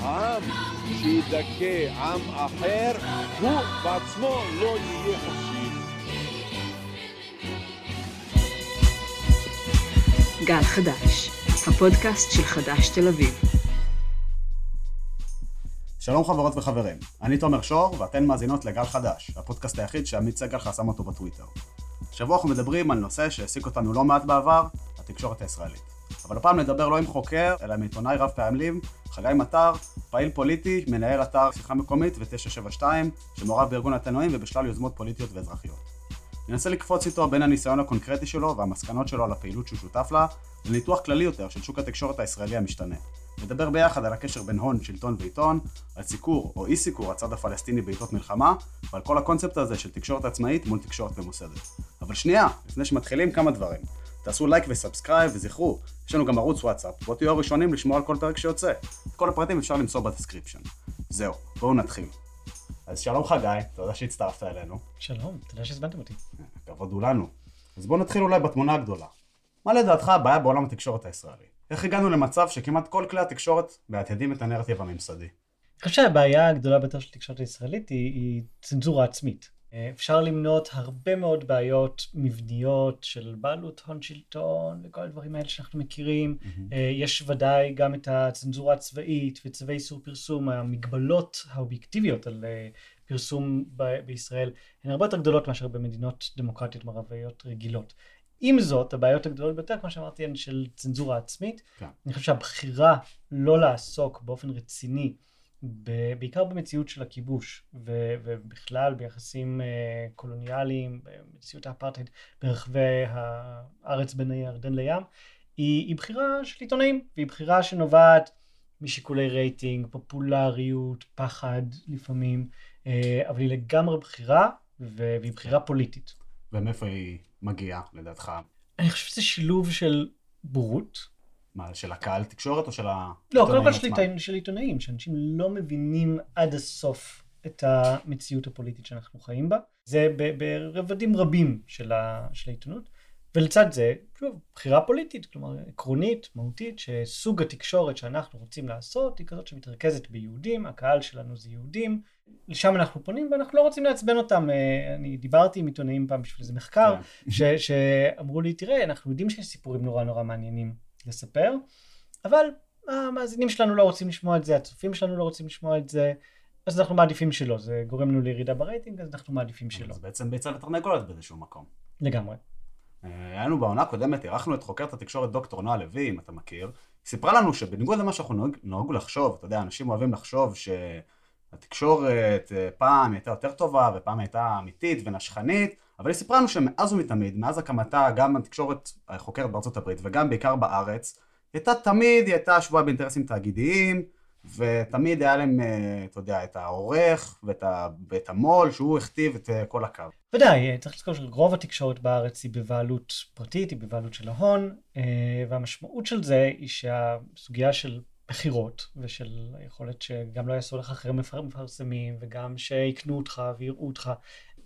עם שידכא עם אחר, הוא בעצמו לא יהיה חופשי. גל חדש, הפודקאסט של חדש תל אביב. שלום חברות וחברים, אני תומר שור ואתן מאזינות לגל חדש, הפודקאסט היחיד שעמית סגל חסם אותו בטוויטר. השבוע אנחנו מדברים על נושא שהעסיק אותנו לא מעט בעבר, התקשורת הישראלית. אבל הפעם נדבר לא עם חוקר, אלא עם עיתונאי רב פעמים, חגי מטר, פעיל פוליטי, מנהל אתר שיחה מקומית ו-972, שמעורב בארגון התנועים ובשלל יוזמות פוליטיות ואזרחיות. ננסה לקפוץ איתו בין הניסיון הקונקרטי שלו והמסקנות שלו על הפעילות שהוא שותף לה, לניתוח כללי יותר של שוק התקשורת הישראלי המשתנה. נדבר ביחד על הקשר בין הון, שלטון ועיתון, על סיקור או אי סיקור הצד הפלסטיני בעיתות מלחמה, ועל כל הקונספט הזה של תקשורת עצמאית מול תקשורת ממוסדת. אבל שנייה, לפני שמתחילים כמה דברים. תעשו לייק ו subscribe וזכרו, יש לנו גם ערוץ וואטסאפ, בואו תהיו הראשונים לשמוע על כל פרק שיוצא. את כל הפרטים אפשר למצוא ב description. זהו, בואו נתחיל. אז שלום חגי, תודה שהצטרפת אלינו. שלום, תודה שהזמנתם אותי. כבוד הוא לנו. אז בואו נתחיל אולי בתמונה הגדולה. מה לדעתך הבעיה בעולם התקשורת הישראלי? איך הגענו למצב שכמעט כל כלי התקשורת מהדהדים את הנרטיב הממסדי? אני חושב שהבעיה הגדולה ביותר של התקשורת הישראלית היא, היא צנזורה עצמית. אפשר למנות הרבה מאוד בעיות מבניות של בעלות הון שלטון וכל הדברים האלה שאנחנו מכירים. Mm-hmm. יש ודאי גם את הצנזורה הצבאית וצווי איסור פרסום, המגבלות האובייקטיביות על אה, פרסום ב- בישראל הן הרבה יותר גדולות מאשר במדינות דמוקרטיות מערביות רגילות. עם זאת, הבעיות הגדולות ביותר, כמו שאמרתי, הן של צנזורה עצמית. כן. אני חושב שהבחירה לא לעסוק באופן רציני בעיקר במציאות של הכיבוש ובכלל ביחסים אה, קולוניאליים, במציאות האפרטהייד ברחבי הארץ בין הירדן לים, היא, היא בחירה של עיתונאים, והיא בחירה שנובעת משיקולי רייטינג, פופולריות, פחד לפעמים, אה, אבל היא לגמרי בחירה והיא בחירה פוליטית. ומאיפה היא מגיעה לדעתך? אני חושב שזה שילוב של בורות, מה, של הקהל תקשורת או של העיתונאים לא, קודם כל של, של עיתונאים, שאנשים לא מבינים עד הסוף את המציאות הפוליטית שאנחנו חיים בה. זה ברבדים רבים של, ה, של העיתונות. ולצד זה, שוב, בחירה פוליטית, כלומר עקרונית, מהותית, שסוג התקשורת שאנחנו רוצים לעשות היא כזאת שמתרכזת ביהודים, הקהל שלנו זה יהודים, לשם אנחנו פונים ואנחנו לא רוצים לעצבן אותם. אה, אני דיברתי עם עיתונאים פעם בשביל איזה מחקר, כן. ש, שאמרו לי, תראה, אנחנו יודעים שיש סיפורים נורא נורא מעניינים לספר, אבל המאזינים שלנו לא רוצים לשמוע את זה, הצופים שלנו לא רוצים לשמוע את זה, אז אנחנו מעדיפים שלא, זה גורם לנו לירידה ברייטינג, אז אנחנו מעדיפים שלא. זה בעצם ביצה ותרנגולת באיזשהו מקום. לגמרי. אה, היה לנו בעונה הקודמת, אירחנו את חוקרת התקשורת דוקטור נועה לוי, אם אתה מכיר, היא סיפרה לנו שבניגוד למה שאנחנו נוהג, נהוג לחשוב, אתה יודע, אנשים אוהבים לחשוב שהתקשורת אה, פעם הייתה יותר טובה ופעם הייתה אמיתית ונשכנית, אבל היא סיפרה לנו שמאז ומתמיד, מאז הקמתה, גם התקשורת החוקרת בארצות הברית וגם בעיקר בארץ, היא הייתה תמיד, היא הייתה שבועה באינטרסים תאגידיים, ותמיד היה להם, אה, אתה יודע, את העורך ואת, ה, ואת המו"ל, שהוא הכתיב את אה, כל הקו. ודאי, אה, צריך לזכור שרוב התקשורת בארץ היא בבעלות פרטית, היא בבעלות של ההון, והמשמעות של זה היא שהסוגיה של בחירות ושל היכולת שגם לא יעשו לך אחרים מפרסמים וגם שיקנו אותך ויראו אותך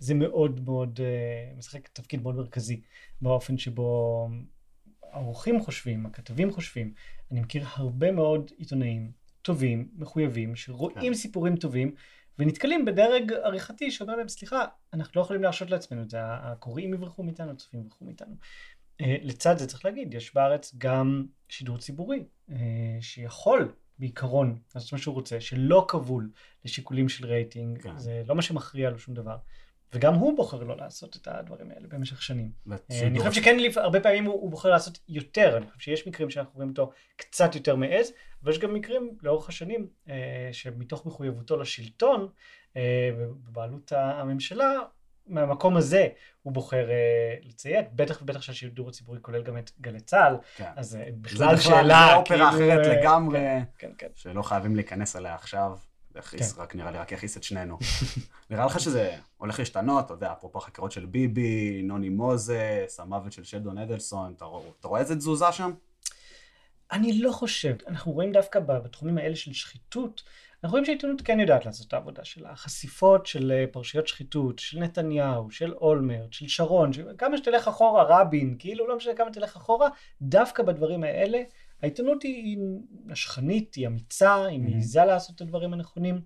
זה מאוד מאוד uh, משחק תפקיד מאוד מרכזי באופן שבו העורכים חושבים, הכתבים חושבים. אני מכיר הרבה מאוד עיתונאים טובים, מחויבים, שרואים כן. סיפורים טובים ונתקלים בדרג עריכתי שאומר להם סליחה, אנחנו לא יכולים להרשות לעצמנו את זה, הקוראים יברחו מאיתנו, הצופים יברחו מאיתנו. Uh, לצד זה צריך להגיד, יש בארץ גם שידור ציבורי uh, שיכול בעיקרון לעשות מה שהוא רוצה, שלא כבול לשיקולים של רייטינג, כן. זה לא מה שמכריע לו שום דבר. וגם הוא בוחר לא לעשות את הדברים האלה במשך שנים. אה, אני חושב שכן, הרבה פעמים הוא, הוא בוחר לעשות יותר, אני חושב שיש מקרים שאנחנו רואים אותו קצת יותר מעז, אבל יש גם מקרים לאורך השנים אה, שמתוך מחויבותו לשלטון, אה, בבעלות הממשלה, מהמקום הזה הוא בוחר uh, לציית, בטח ובטח שהשידור הציבורי כולל גם את גלי צה"ל, כן. אז uh, בכלל שאלה, זה אופרה כאילו, אחרת לגמרי, כן, כן, כן. שלא חייבים להיכנס אליה עכשיו. זה יכעיס, כן. רק נראה לי, רק יכעיס את שנינו. נראה לך שזה הולך להשתנות, אתה יודע, אפרופו החקירות של ביבי, נוני מוזס, המוות של שלדון אדלסון, אתה, אתה רואה איזה תזוזה שם? אני לא חושב. אנחנו רואים דווקא בתחומים האלה של שחיתות, אנחנו רואים שהעיתונות כן יודעת לעשות את העבודה שלה. חשיפות של אה, פרשיות שחיתות, של נתניהו, של אולמרט, של שרון. כמה שתלך אחורה, רבין, כאילו לא משנה כמה תלך אחורה, דווקא בדברים האלה, העיתונות היא, נשכנית, היא אמיצה, היא מעיזה לעשות את הדברים הנכונים,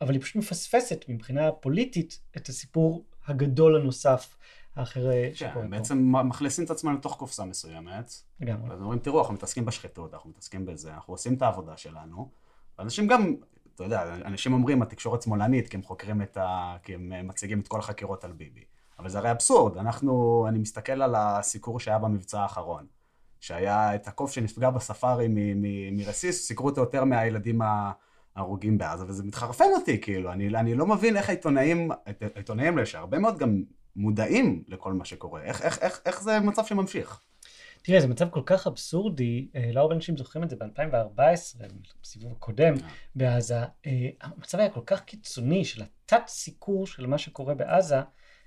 אבל היא פשוט מפספסת מבחינה פוליטית את הסיפור הגדול הנוסף. האחר אה, שקורה כן, פה. בעצם מכניסים את עצמם לתוך קופסה מסוימת. לגמרי. ואז אומרים, תראו, אנחנו מתעסקים בשחיתות, אנחנו מתעסקים בזה, אנחנו עושים את העבודה שלנו. ואנשים גם, אתה יודע, אנשים אומרים, התקשורת שמאלנית, כי הם חוקרים את ה... כי הם אה, מציגים את כל החקירות על ביבי. אבל זה הרי אבסורד, אנחנו, אני מסתכל על הסיקור שהיה במבצע האחרון, שהיה את הקוף שנפגע בספארי מרסיס, סיקרו אותו יותר מהילדים ההרוגים בעזה, וזה מתחרפן אותי, כאילו, אני, אני לא מבין איך העיתונאים, העיתונאים האלה, שהרבה מאוד גם מודעים לכל מה שקורה, איך, איך, איך, איך זה מצב שממשיך? תראה, זה מצב כל כך אבסורדי, אה, לא הרבה אנשים זוכרים את זה ב-2014, בסיבוב הקודם בעזה, אה, המצב היה כל כך קיצוני של התת סיקור של מה שקורה בעזה,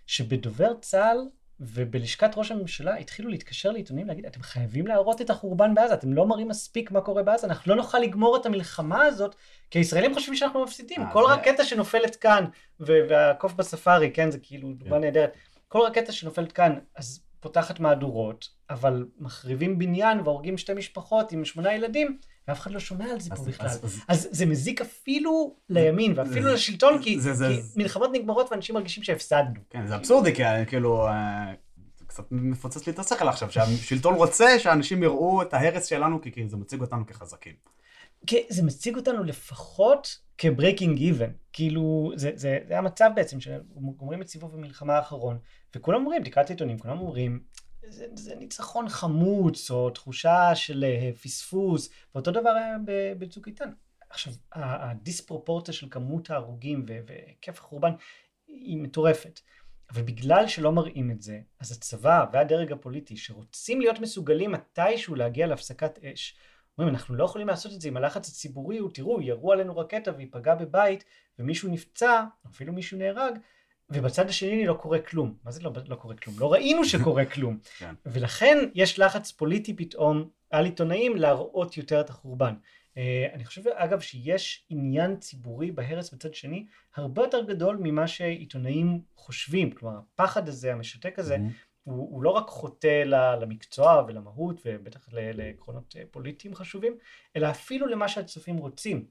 שבדובר צה"ל ובלשכת ראש הממשלה התחילו להתקשר לעיתונים להגיד, אתם חייבים להראות את החורבן בעזה, אתם לא מראים מספיק מה קורה בעזה, אנחנו לא נוכל לגמור את המלחמה הזאת, כי הישראלים חושבים שאנחנו מפסידים. אה, כל רקטה שנופלת כאן, והקוף בספארי, כן, זה כאילו דוגמה כן. נהדרת, כל רקטה שנופלת כאן, אז פותחת מהדורות, אבל מחריבים בניין והורגים שתי משפחות עם שמונה ילדים, ואף אחד לא שומע על זה פה בכלל. אז- זה מזיק אפילו לימין ואפילו לשלטון, כי מלחמות נגמרות ואנשים מרגישים שהפסדנו. כן, זה אבסורדי, כי אה, כאילו, אה, קצת מפוצץ לי את השכל עכשיו, שהשלטון רוצה שאנשים יראו את ההרס שלנו, כי זה מציג אותנו כחזקים. זה מציג אותנו לפחות כ breaking even. כאילו, זה, זה, זה המצב בעצם, שגומרים את סיבוב המלחמה האחרון, וכולם אומרים, תקרא את העיתונים, כולם אומרים, זה, זה ניצחון חמוץ, או תחושה של אה, פספוס, ואותו דבר היה ב- בצוק איתן. עכשיו, הדיספרופורציה של כמות ההרוגים והיקף החורבן היא מטורפת. אבל בגלל שלא מראים את זה, אז הצבא והדרג הפוליטי שרוצים להיות מסוגלים מתישהו להגיע להפסקת אש, אומרים, אנחנו לא יכולים לעשות את זה אם הלחץ הציבורי הוא, תראו, ירו עלינו רקטה והיא פגעה בבית, ומישהו נפצע, אפילו מישהו נהרג, ובצד השני לא קורה כלום. מה זה לא, לא קורה כלום? לא ראינו שקורה כלום. כן. ולכן יש לחץ פוליטי פתאום על עיתונאים להראות יותר את החורבן. אה, אני חושב, אגב, שיש עניין ציבורי בהרס בצד שני הרבה יותר גדול ממה שעיתונאים חושבים. כלומר, הפחד הזה, המשתק הזה, הוא, הוא לא רק חוטא למקצוע ולמהות ובטח לעקרונות אה, פוליטיים חשובים, אלא אפילו למה שהצופים רוצים.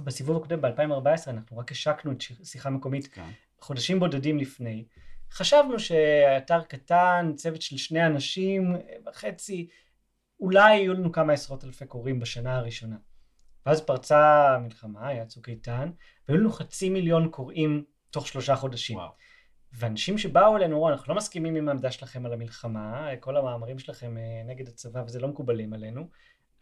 בסיבוב הקודם ב-2014 אנחנו רק השקנו את שיחה מקומית כן. חודשים בודדים לפני. חשבנו שאתר קטן, צוות של שני אנשים וחצי, אולי יהיו לנו כמה עשרות אלפי קוראים בשנה הראשונה. ואז פרצה המלחמה, היה צוק איתן, והיו לנו חצי מיליון קוראים תוך שלושה חודשים. וואו. ואנשים שבאו אלינו אמרו, אנחנו לא מסכימים עם העמדה שלכם על המלחמה, כל המאמרים שלכם אה, נגד הצבא וזה לא מקובלים עלינו,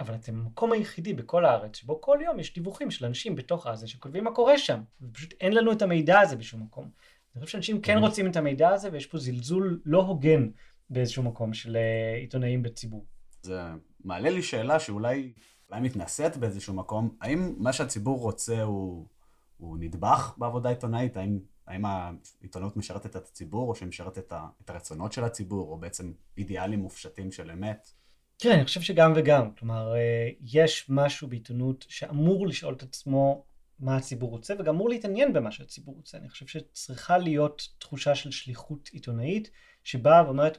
אבל אתם המקום היחידי בכל הארץ שבו כל יום יש דיווחים של אנשים בתוך עזה שכותבים מה קורה שם, ופשוט אין לנו את המידע הזה בשום מקום. אני חושב שאנשים כן Mhm. רוצים את המידע הזה ויש פה זלזול לא הוגן באיזשהו מקום של אה, עיתונאים בציבור. זה מעלה לי שאלה שאולי אולי מתנשאת באיזשהו מקום, האם מה שהציבור רוצה הוא, הוא נדבך בעבודה עיתונאית? האם, האם העיתונות משרתת את הציבור, או שהיא משרתת את, ה, את הרצונות של הציבור, או בעצם אידיאלים מופשטים של אמת? תראה, אני חושב שגם וגם. כלומר, אה, יש משהו בעיתונות שאמור לשאול את עצמו מה הציבור רוצה, וגם אמור להתעניין במה שהציבור רוצה. אני חושב שצריכה להיות תחושה של שליחות עיתונאית, שבאה ואומרת,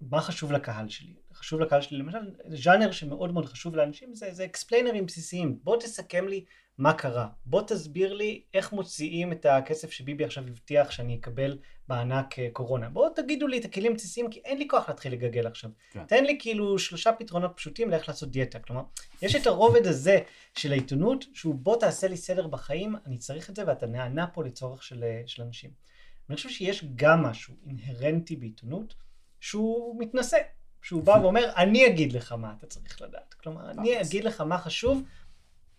מה חשוב לקהל שלי? חשוב לקהל שלי, למשל, ז'אנר שמאוד מאוד חשוב לאנשים, זה, זה אקספליינרים בסיסיים. בוא תסכם לי מה קרה. בוא תסביר לי איך מוציאים את הכסף שביבי עכשיו הבטיח שאני אקבל מענק אה, קורונה. בואו תגידו לי את הכלים הבסיסיים, כי אין לי כוח להתחיל לגגל עכשיו. כן. תן לי כאילו שלושה פתרונות פשוטים לאיך לעשות דיאטה. כלומר, יש את הרובד הזה של העיתונות, שהוא בוא תעשה לי סדר בחיים, אני צריך את זה ואתה נענה פה לצורך של, אה, של אנשים. אני חושב שיש גם משהו אינהרנטי בעיתונות, שהוא מתנשא. שהוא בא ואומר, אני אגיד לך מה אתה צריך לדעת. כלומר, אני. אגיד לך מה חשוב,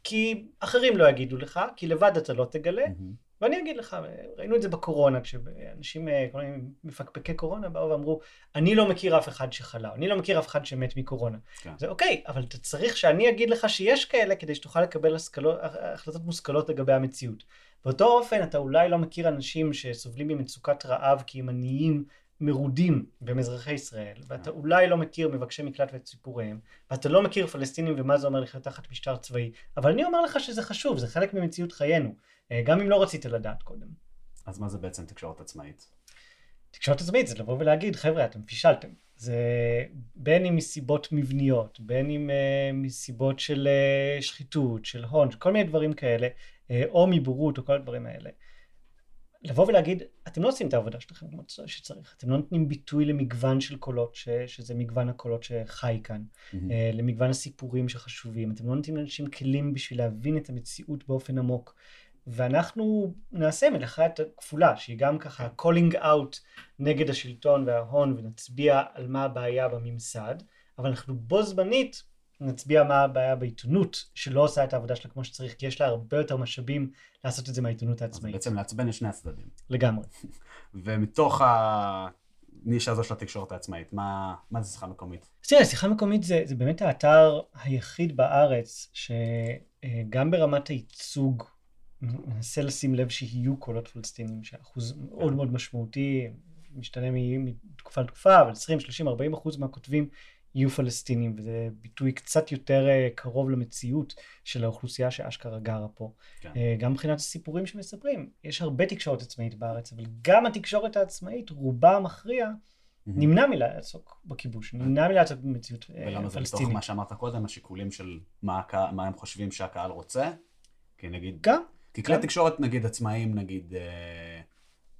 כי אחרים לא יגידו לך, כי לבד אתה לא תגלה, ואני אגיד לך, ראינו את זה בקורונה, כשאנשים, אה, כל מיני מפקפקי קורונה באו ואמרו, אני לא מכיר אף אחד שחלה, אני לא מכיר אף אחד שמת מקורונה. כן. זה אוקיי, אבל אתה צריך שאני אגיד לך שיש כאלה, כדי שתוכל לקבל השכלות, החלטות מושכלות לגבי המציאות. באותו אופן, אתה אולי לא מכיר אנשים שסובלים ממצוקת רעב כי הם עניים מרודים והם אזרחי ישראל, ואתה אולי לא מכיר מבקשי מקלט ואת סיפוריהם, ואתה לא מכיר פלסטינים ומה זה אומר לחיות תחת משטר צבאי, אבל אני אומר לך שזה חשוב, זה חלק ממציאות חיינו, אה, גם אם לא רצית לדעת קודם. אז מה זה בעצם תקשורת עצמאית? תקשורת עצמאית זה לבוא ולהגיד, חבר'ה, אתם פישלתם. זה בין אם מסיבות מבניות, בין אם uh, מסיבות של uh, שחיתות, של הון, כל מיני דברים כאלה, uh, או מבורות או כל הדברים האלה. לבוא ולהגיד, אתם לא עושים את העבודה שלכם כמו שצריך, אתם לא נותנים ביטוי למגוון של קולות, ש, שזה מגוון הקולות שחי כאן, mm-hmm. למגוון הסיפורים שחשובים, אתם לא נותנים לאנשים כלים בשביל להבין את המציאות באופן עמוק. ואנחנו נעשה מלאכה כפולה, שהיא גם ככה calling out נגד השלטון וההון ונצביע על מה הבעיה בממסד, אבל אנחנו בו זמנית נצביע מה הבעיה בעיתונות שלא עושה את העבודה שלה כמו שצריך, כי יש לה הרבה יותר משאבים לעשות את זה מהעיתונות העצמאית. בעצם לעצבן את שני הצדדים. לגמרי. ומתוך הנישה הזו של התקשורת העצמאית, מה, מה זה שיחה מקומית? אז תראה, שיחה מקומית זה, זה באמת האתר היחיד בארץ שגם ברמת הייצוג מנסה לשים לב שיהיו קולות פלסטינים, שאחוז מאוד מאוד משמעותי, משתנה מתקופה לתקופה, אבל 20, 30, 40 אחוז מהכותבים יהיו פלסטינים, וזה ביטוי קצת יותר אה, קרוב למציאות של האוכלוסייה שאשכרה גרה פה. כן. אה, גם מבחינת הסיפורים שמספרים, יש הרבה תקשורת עצמאית בארץ, אבל גם התקשורת העצמאית, רובה המכריע, נמנע מלעסוק בכיבוש, נמנע מלעסוק במציאות פלסטינית. ולמה זה לתוך מה שאמרת קודם, השיקולים של מה, הקה, מה הם חושבים שהקהל רוצה? כי נגיד... גם. כי כלי תקשורת נגיד עצמאיים, נגיד, אה,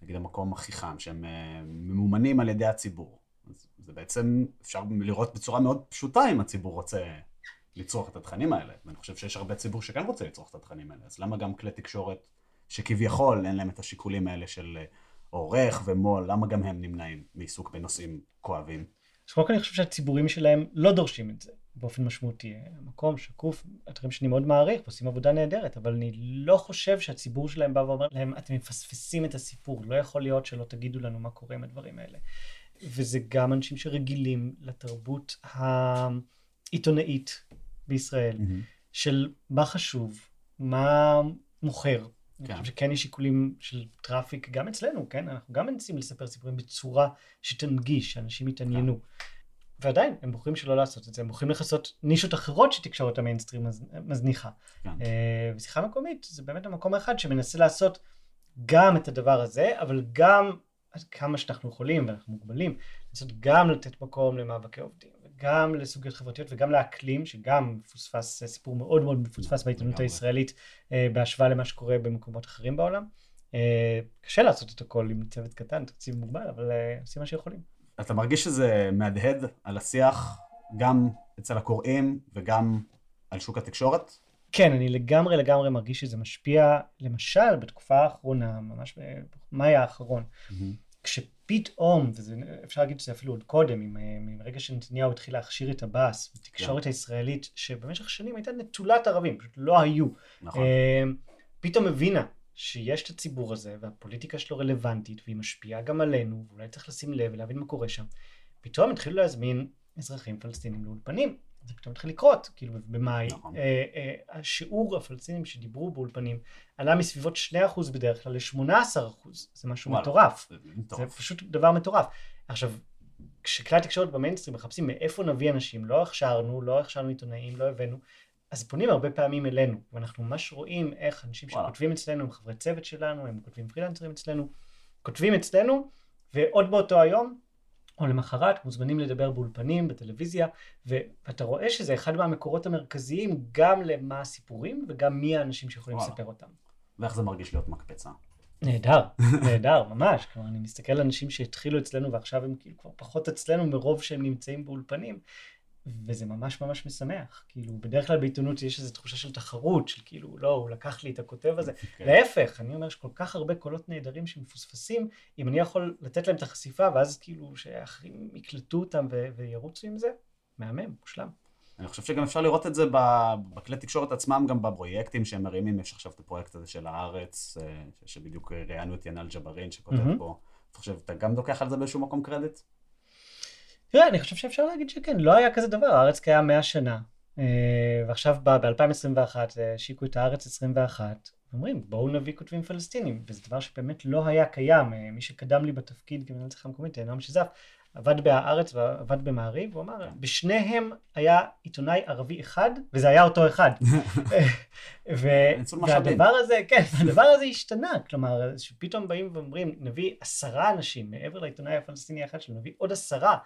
נגיד המקום הכי חם, שהם אה, ממומנים על ידי הציבור. אז זה בעצם אפשר לראות בצורה מאוד פשוטה אם הציבור רוצה לצרוך את התכנים האלה. ואני חושב שיש הרבה ציבור שכן רוצה לצרוך את התכנים האלה. אז למה גם כלי תקשורת שכביכול אין להם את השיקולים האלה של אה, עורך ומו"ל, למה גם הם נמנעים מעיסוק בנושאים כואבים? אז קודם כל אני חושב שהציבורים שלהם לא דורשים את זה. באופן משמעותי. המקום שקוף, אתרים שאני מאוד מעריך, ועושים עבודה נהדרת, אבל אני לא חושב שהציבור שלהם בא ואומר להם, אתם מפספסים את הסיפור, לא יכול להיות שלא תגידו לנו מה קורה עם הדברים האלה. וזה גם אנשים שרגילים לתרבות העיתונאית בישראל, mm-hmm. של מה חשוב, מה מוכר. כן. אני חושב שכן יש שיקולים של traffic גם אצלנו, כן? אנחנו גם מנסים לספר סיפורים בצורה שתנגיש, שאנשים יתעניינו. כן. ועדיין, הם בוחרים שלא לעשות את זה, הם בוחרים לכסות נישות אחרות שתקשורת המיינסטרים מזניחה. כן. אה, ושיחה מקומית זה באמת המקום האחד שמנסה לעשות גם את הדבר הזה, אבל גם כמה שאנחנו יכולים, ואנחנו מוגבלים, לנסות גם לתת מקום למאבקי עובדים, וגם לסוגיות חברתיות, וגם לאקלים, שגם מפוספס, סיפור מאוד מאוד מפוספס בעיתונות הישראלית, אה, בהשוואה למה שקורה במקומות אחרים בעולם. אה, קשה לעשות את הכל עם צוות קטן, תקציב מוגבל, אבל עושים מה שיכולים. אתה מרגיש שזה מהדהד על השיח גם אצל הקוראים וגם על שוק התקשורת? כן, אני לגמרי לגמרי מרגיש שזה משפיע, למשל בתקופה האחרונה, ממש במאי האחרון, mm-hmm. כשפתאום, ואפשר להגיד שזה אפילו עוד קודם, מרגע שנתניהו התחיל להכשיר את עבאס, בתקשורת yeah. כן. הישראלית, שבמשך שנים הייתה נטולת ערבים, פשוט לא היו. נכון. אה, פתאום הבינה שיש את הציבור הזה, והפוליטיקה שלו רלוונטית, והיא משפיעה גם עלינו, ואולי צריך לשים לב ולהבין מה קורה שם. פתאום התחילו להזמין אזרחים פלסטינים לאולפנים. זה פתאום התחיל לקרות, כאילו במאי. נכון. אה, אה, השיעור הפלסטינים שדיברו באולפנים עלה מסביבות 2% בדרך כלל ל-18%. זה משהו וואלה, מטורף. זה, זה פשוט דבר מטורף. עכשיו, כשכלי התקשורת במיינסטרים מחפשים מאיפה נביא אנשים, לא הכשרנו, לא הכשרנו עיתונאים, לא הבאנו, אז פונים הרבה פעמים אלינו, ואנחנו ממש רואים איך אנשים וואו. שכותבים אצלנו, הם חברי צוות שלנו, הם כותבים פרילנסרים אצלנו, כותבים אצלנו, ועוד באותו היום, או למחרת, מוזמנים לדבר באולפנים, בטלוויזיה, ואתה רואה שזה אחד מהמקורות המרכזיים גם למה הסיפורים וגם מי האנשים שיכולים וואו. לספר אותם. ואיך זה מרגיש להיות מקפצה? נהדר, נהדר, ממש. כלומר, אני מסתכל על אנשים שהתחילו אצלנו ועכשיו הם כאילו כבר פחות אצלנו מרוב שהם נמצאים באולפנים, וזה ממש ממש משמח. כאילו, בדרך כלל בעיתונות יש איזו תחושה של תחרות, של כאילו, לא, הוא לקח לי את הכותב הזה. Okay. כן. להפך, אני אומר שכל כך הרבה קולות נהדרים שמפוספסים, אם אני יכול לתת להם את החשיפה, ואז כאילו שאחרים יקלטו אותם ו- וירוצו עם זה, מהמם, מושלם. אני חושב שגם אפשר לראות את זה בכלי תקשורת עצמם, גם בפרויקטים שהם מרימים, יש עכשיו את הפרויקט הזה של הארץ, אה, שבדיוק ראיינו את ינאל ג'בארין שכותב mm-hmm. פה. אתה חושב, אתה גם לוקח על זה באיזשהו מקום קרדיט? תראה, אני חושב שאפשר להגיד שכן, לא היה כזה דבר, הארץ קיים 100 שנה, אה, ועכשיו ב-2021 השיקו את הארץ 21, אומרים בואו נביא כותבים פלסטינים, וזה דבר שבאמת לא היה קיים. אה, מי שקדם לי בתפקיד כמנהל צריכה מקומית, נועם שזף, עבד בהארץ ועבד במעריב, הוא אמר, כן. בשניהם היה עיתונאי ערבי אחד, וזה היה אותו אחד. ו-. והדבר הזה, כן, הדבר הזה השתנה, כלומר, שפתאום באים ואומרים, נביא עשרה אנשים, מעבר לעיתונאי הפלסטיני האחד שלו, נביא עוד עשרה.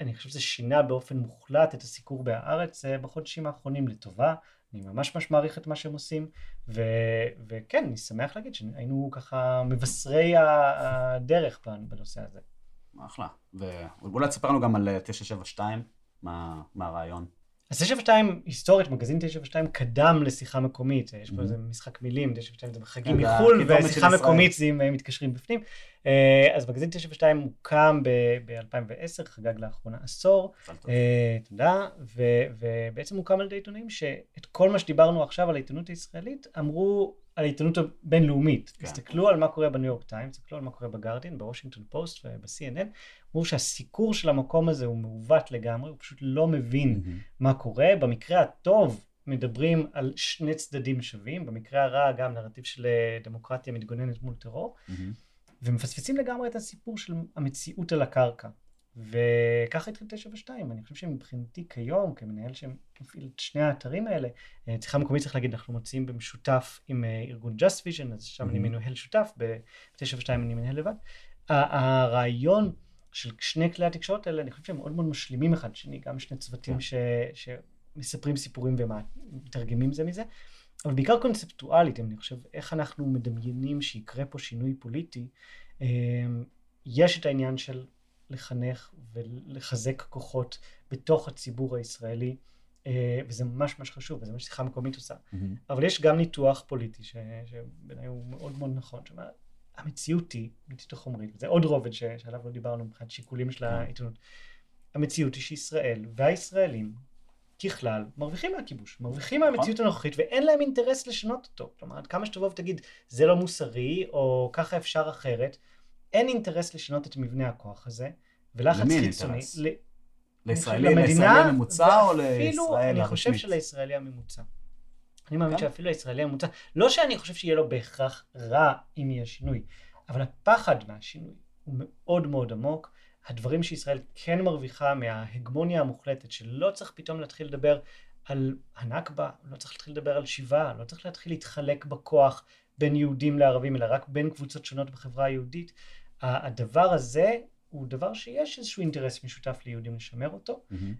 אני חושב שזה שינה באופן מוחלט את הסיקור בהארץ אה, בחודשים האחרונים לטובה. אני ממש ממש מעריך את מה שהם עושים, ו- וכן, אני שמח להגיד שהיינו ככה מבשרי הדרך בנושא הזה. אחלה. ואולי תספר לנו גם על אה, 972, מה מה הרעיון? אז 972, היסטורית, מגזין 972 קדם לשיחה מקומית, יש פה Mhm. איזה משחק מילים, 972 זה חיוג כן, מחו"ל, ושיחה. מקומית זה אם אה, מתקשרים בפנים. אה, אז מגזין 972 הוקם ב-2010, חגג לאחרונה עשור. אה, תודה, ו- ובעצם הוקם על ידי עיתונאים שאת כל מה שדיברנו עכשיו על העיתונות הישראלית, אמרו על העיתונות הבינלאומית. כן. הסתכלו על מה קורה בניו יורק טיימס, הסתכלו על מה קורה בגרדיאן, בוושינגטון פוסט וב-CNN, אמרו שהסיקור של המקום הזה הוא מעוות לגמרי, הוא פשוט לא מבין מהמם. מה קורה. במקרה הטוב מדברים על שני צדדים שווים, במקרה הרע גם נרטיב של אה, דמוקרטיה מתגוננת מול טרור, מהמם. ומפספסים לגמרי את הסיפור של המציאות על הקרקע. וככה התחיל 972, אני חושב שמבחינתי כיום, כמנהל שמפעיל את שני האתרים האלה, אה, צריכה מקומית צריך להגיד, אנחנו מוציאים במשותף עם אה, ארגון Just Vision, אז שם אני Mhm. מנהל שותף, ב-972 אני מנהל לבד. הרעיון של שני כלי התקשורת האלה, אני חושב שהם מאוד מאוד משלימים אחד שני, גם שני צוותים כן. ש... שמספרים סיפורים ומתרגמים זה מזה, אבל בעיקר קונספטואלית, אני חושב, איך אנחנו מדמיינים שיקרה פה שינוי פוליטי. אה, יש את העניין של לחנך ולחזק כוחות בתוך הציבור הישראלי, אה, וזה ממש ממש חשוב, וזה מה ששיחה מקומית עושה. מהמם. אבל יש גם ניתוח פוליטי, ש- שבעיניי הוא מאוד מאוד נכון, שאומר, המציאות היא, אמיתית החומרית, זה עוד רובד ש- שעליו לא דיברנו מבחינת שיקולים של העיתונות. המציאות היא שישראל והישראלים, ככלל, מרוויחים מהכיבוש, מרוויחים מהמציאות הנוכחית, ואין להם אינטרס לשנות אותו. כלומר, עד כמה שתבוא ותגיד, זה לא מוסרי, או ככה אפשר אחרת, אין אינטרס לשנות את מבנה הכוח הזה, ולחץ למי חיצוני. אינטרס? ל- לישראלי, למדינה, לישראלי הממוצע או לישראל אני חושב הרשמית? שלישראלי הממוצע. אני מאמין כן? שאפילו הישראלי הממוצע, לא שאני חושב שיהיה לו בהכרח רע אם יהיה שינוי, אבל הפחד מהשינוי הוא מאוד מאוד עמוק. הדברים שישראל כן מרוויחה מההגמוניה המוחלטת, שלא צריך פתאום להתחיל לדבר על הנכבה, לא צריך להתחיל לדבר על שיבה, לא צריך להתחיל להתחלק בכוח בין יהודים לערבים, אלא רק בין קבוצות שונות בחברה היהודית. הדבר הזה הוא דבר שיש איזשהו אינטרס משותף ליהודים לשמר אותו, מהמם.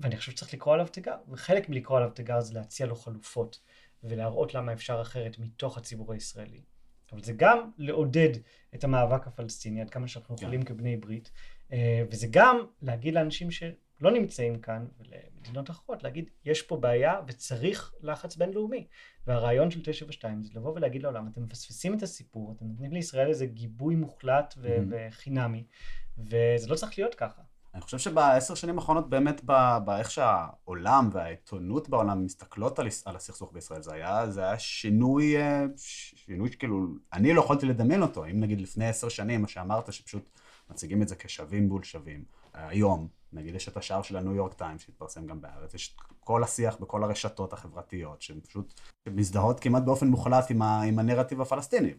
ואני חושב שצריך לקרוא עליו תיגר, וחלק מלקרוא עליו תיגר זה להציע לו חלופות, ולהראות למה אפשר אחרת מתוך הציבור הישראלי. אבל זה גם לעודד את המאבק הפלסטיני, עד כמה שאנחנו כן. יכולים כבני ברית, וזה גם להגיד לאנשים שלא נמצאים כאן, ולמדינות אחרות, להגיד, יש פה בעיה וצריך לחץ בינלאומי. והרעיון של 972 זה לבוא ולהגיד לעולם, אתם מפספסים את הסיפור, אתם נותנים לישראל איזה גיבוי מוחלט ו-. וחינמי, וזה לא צריך להיות ככה. אני חושב שבעשר שנים האחרונות באמת באיך שהעולם והעיתונות בעולם מסתכלות על, על הסכסוך בישראל, זה היה, זה היה שינוי, אה, שינוי שכאילו, אני לא יכולתי לדמיין אותו. אם נגיד לפני עשר שנים, מה שאמרת, שפשוט מציגים את זה כשווים מול שווים. היום, נגיד יש את השער של הניו יורק טיים שהתפרסם גם בארץ, יש כל השיח בכל הרשתות החברתיות, שהן פשוט מזדהות כמעט באופן מוחלט עם, ה, עם הנרטיב הפלסטיני.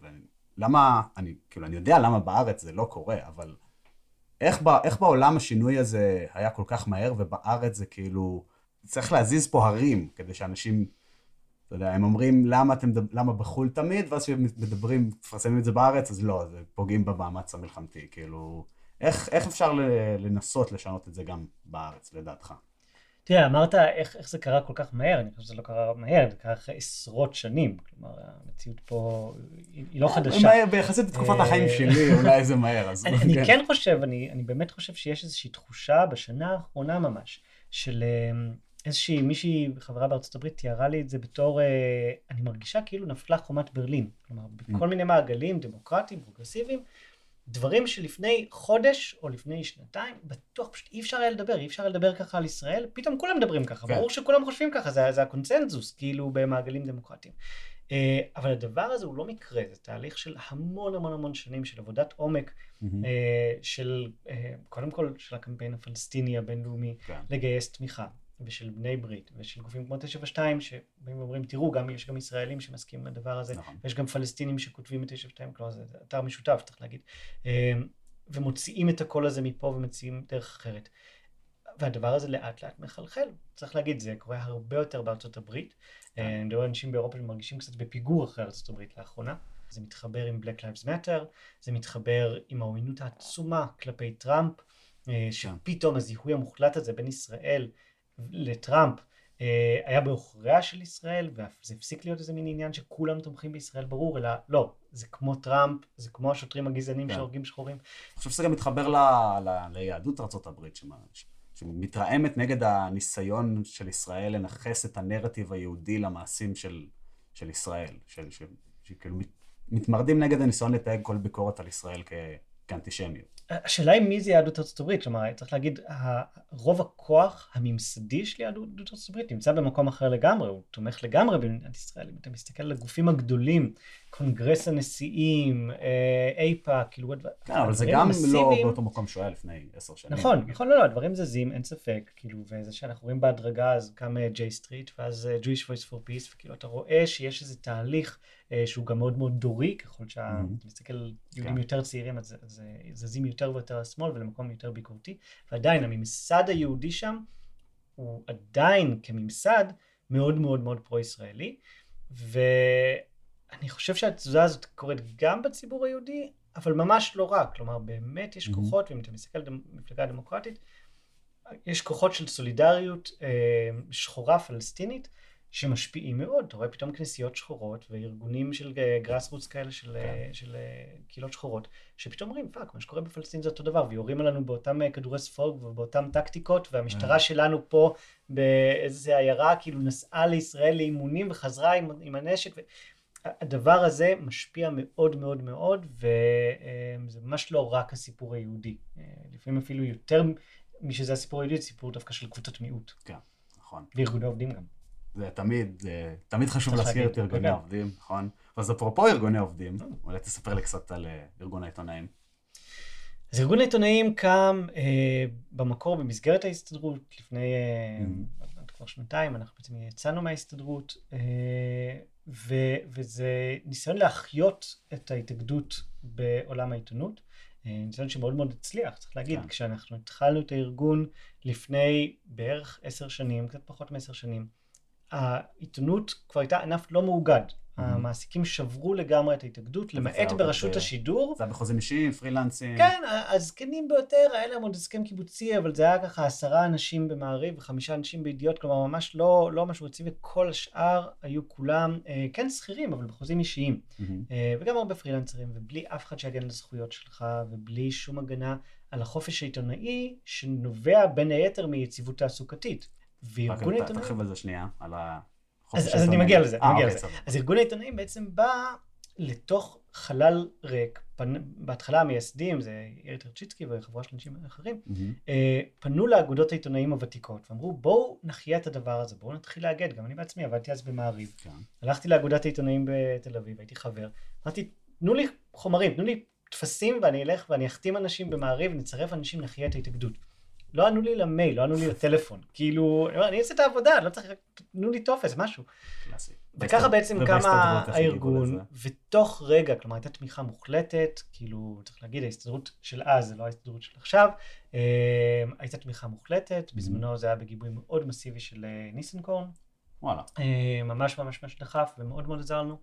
ולמה, אני, כאילו, אני יודע למה בארץ זה לא קורה, אבל... איך, ב, איך בעולם השינוי הזה היה כל כך מהר, ובארץ זה כאילו, צריך להזיז פה הרים, כדי שאנשים, אתה יודע, הם אומרים למה אתם, למה בחו"ל תמיד, ואז כשהם מדברים, מפרסמים את זה בארץ, אז לא, זה פוגעים במאמץ המלחמתי, כאילו, איך, איך אפשר לנסות לשנות את זה גם בארץ, לדעתך? תראה, אמרת איך, איך זה קרה כל כך מהר, אני חושב שזה לא קרה מהר, זה קרה אחרי עשרות שנים. כלומר, המציאות פה היא, היא לא חדשה. מהר, ביחסית לתקופת אה, החיים שלי, אולי זה מהר, אז... אני, אני כן חושב, אני, אני באמת חושב שיש איזושהי תחושה בשנה האחרונה ממש, של אה, איזושהי מישהי, חברה בארצות הברית, תיארה לי את זה בתור, אה, אני מרגישה כאילו נפלה חומת ברלין. כלומר, בכל מיני מעגלים דמוקרטיים, פרוגרסיביים, דברים שלפני חודש או לפני שנתיים, בטוח פשוט אי אפשר היה לדבר, אי אפשר היה לדבר ככה על ישראל, פתאום כולם מדברים ככה, כן. ברור שכולם חושבים ככה, זה, זה הקונצנזוס, כאילו, במעגלים דמוקרטיים. אה, אבל הדבר הזה הוא לא מקרה, זה תהליך של המון המון המון שנים של עבודת עומק, מהמם. אה, של, אה, קודם כל, של הקמפיין הפלסטיני הבינלאומי, כן. לגייס תמיכה. ושל בני ברית ושל גופים כמו 972 שבאים ואומרים תראו גם יש גם ישראלים שמסכימים לדבר הזה נכון. ויש גם פלסטינים שכותבים את 972 כלומר זה אתר משותף צריך להגיד אה, ומוציאים את הקול הזה מפה ומציעים דרך אחרת. והדבר הזה לאט לאט מחלחל צריך להגיד זה קורה הרבה יותר בארצות הברית. כן. אה, אני מדבר על אנשים באירופה שמרגישים קצת בפיגור אחרי ארצות הברית לאחרונה. זה מתחבר עם Black Lives Matter, זה מתחבר עם העוינות העצומה כלפי טראמפ, אה, שפתאום הזיהוי המוחלט הזה בין ישראל לטראמפ אה, היה בעוכריה של ישראל, וזה הפסיק להיות איזה מין עניין שכולם תומכים בישראל ברור, אלא לא, זה כמו טראמפ, זה כמו השוטרים הגזענים כן. שהורגים שחורים. אני חושב שזה גם מתחבר ל, ל, ליהדות ש- שמתרעמת נגד הניסיון של ישראל לנכס את הנרטיב היהודי למעשים של, של ישראל, שכאילו מת, מתמרדים נגד הניסיון לתייג כל ביקורת על ישראל כ, כאנטישמיות. השאלה היא מי זה יהדות ארצות הברית, כלומר צריך להגיד, רוב הכוח הממסדי של יהדות ארצות הברית נמצא במקום אחר לגמרי, הוא תומך לגמרי במדינת ישראל, אם אתה מסתכל על הגופים הגדולים, קונגרס הנשיאים, אה, אייפאק, כאילו, כן, אבל זה גם לא המסיביים- באותו מקום שהוא היה לפני עשר שנים. נכון, נכון, לא, לא, הדברים זזים, אין ספק, כאילו, וזה שאנחנו רואים בהדרגה, אז קם ג'יי סטריט, ואז אה, Jewish Voice for Peace, וכאילו, אתה רואה שיש איזה תהליך אה, שהוא גם מאוד מאוד דורי, ככל שאתה Mhm. מסתכל על יהודים. יותר צעירים, אז אה, זזים יותר ויותר לשמאל ולמקום יותר ביקורתי, ועדיין, הממסד היהודי שם, הוא עדיין כממסד מאוד מאוד מאוד פרו-ישראלי, ואני חושב שהתזוזה הזאת קורית גם בציבור היהודי, אבל ממש לא רק, כלומר באמת יש Mhm. כוחות, ואם אתה מסתכל על המפלגה הדמוקרטית, יש כוחות של סולידריות אה, שחורה פלסטינית שמשפיעים מאוד, אתה רואה פתאום כנסיות שחורות וארגונים של grassroots כאלה של, אה, של אה, קהילות שחורות, שפתאום אומרים fuck, מה שקורה בפלסטין זה אותו דבר, ויורים עלינו באותם אה, כדורי ספוג ובאותם טקטיקות, והמשטרה אה. שלנו פה באיזה עיירה כאילו נסעה לישראל לאימונים וחזרה עם, עם הנשק. ו... הדבר הזה משפיע מאוד מאוד מאוד, וזה ממש לא רק הסיפור היהודי. אה, לפעמים אפילו יותר משזה הסיפור היהודי, זה סיפור דווקא של קבוצות מיעוט. נכון. וארגוני עובדים גם. זה תמיד, זה תמיד חשוב להזכיר את ארגוני כן. העובדים, נכון? אז אפרופו ארגוני עובדים, אולי תספר לי קצת על אה, ארגון העיתונאים. אז ארגון העיתונאים קם אה, במקור במסגרת ההסתדרות לפני אה, Mhm. כבר שנתיים, אנחנו בעצם יצאנו מההסתדרות, אה, ו, וזה ניסיון להחיות את ההתאגדות בעולם העיתונות. אה, ניסיון שמאוד מאוד הצליח, צריך להגיד, כן. כשאנחנו התחלנו את הארגון לפני בערך עשר שנים, קצת פחות מעשר שנים, העיתונות כבר הייתה ענף לא מאוגד. המעסיקים שברו לגמרי את ההתאגדות, למעט ברשות השידור. זה היה בחוזים אישיים, פרילנסים. כן, הזקנים ביותר, היה להם עוד הסכם קיבוצי, אבל זה היה ככה עשרה אנשים במעריב וחמישה אנשים בידיעות, כלומר ממש לא, לא משהו רציני, וכל השאר היו כולם, אה, כן שכירים, אבל בחוזים אישיים. מהמם. אה, וגם הרבה פרילנסרים, ובלי אף אחד שיגן על הזכויות שלך, ובלי שום הגנה על החופש העיתונאי, שנובע בין היתר מיציבות תעסוקתית. וארגון ת- העיתונאים... תרחיב על זה שנייה, על ה... אז, אז אני מגיע לזה, אני אה, מגיע אוקיי, לזה. אז ארגון העיתונאים בעצם בא לתוך חלל ריק. בהתחלה המייסדים, זה יאיר טרצ'יצקי וחבורה של אנשים אחרים. אה, פנו לאגודות העיתונאים הוותיקות ואמרו בואו נחיה את הדבר הזה, בואו נתחיל לאגד, גם אני בעצמי עבדתי אז במעריב, כן. הלכתי לאגודת העיתונאים בתל אביב, הייתי חבר, אמרתי תנו לי חומרים, תנו לי טפסים ואני אלך ואני אחתים אנשים במעריב, נצרף אנשים, נחיה את ההתאגדות. לא ענו לי למייל, לא ענו לי לטלפון, כאילו, אני אעשה את העבודה, לא צריך, תנו לי טופס, משהו. וככה בעצם קם הארגון? ותוך רגע, כלומר הייתה תמיכה מוחלטת, כאילו צריך להגיד ההסתדרות של אז, זה לא ההסתדרות של עכשיו, אה, הייתה תמיכה מוחלטת, בזמנו זה היה בגיבוי מאוד מסיבי של אה, ניסנקורן, וואלה. אה, ממש ממש ממש דחף ומאוד מאוד עזר לנו,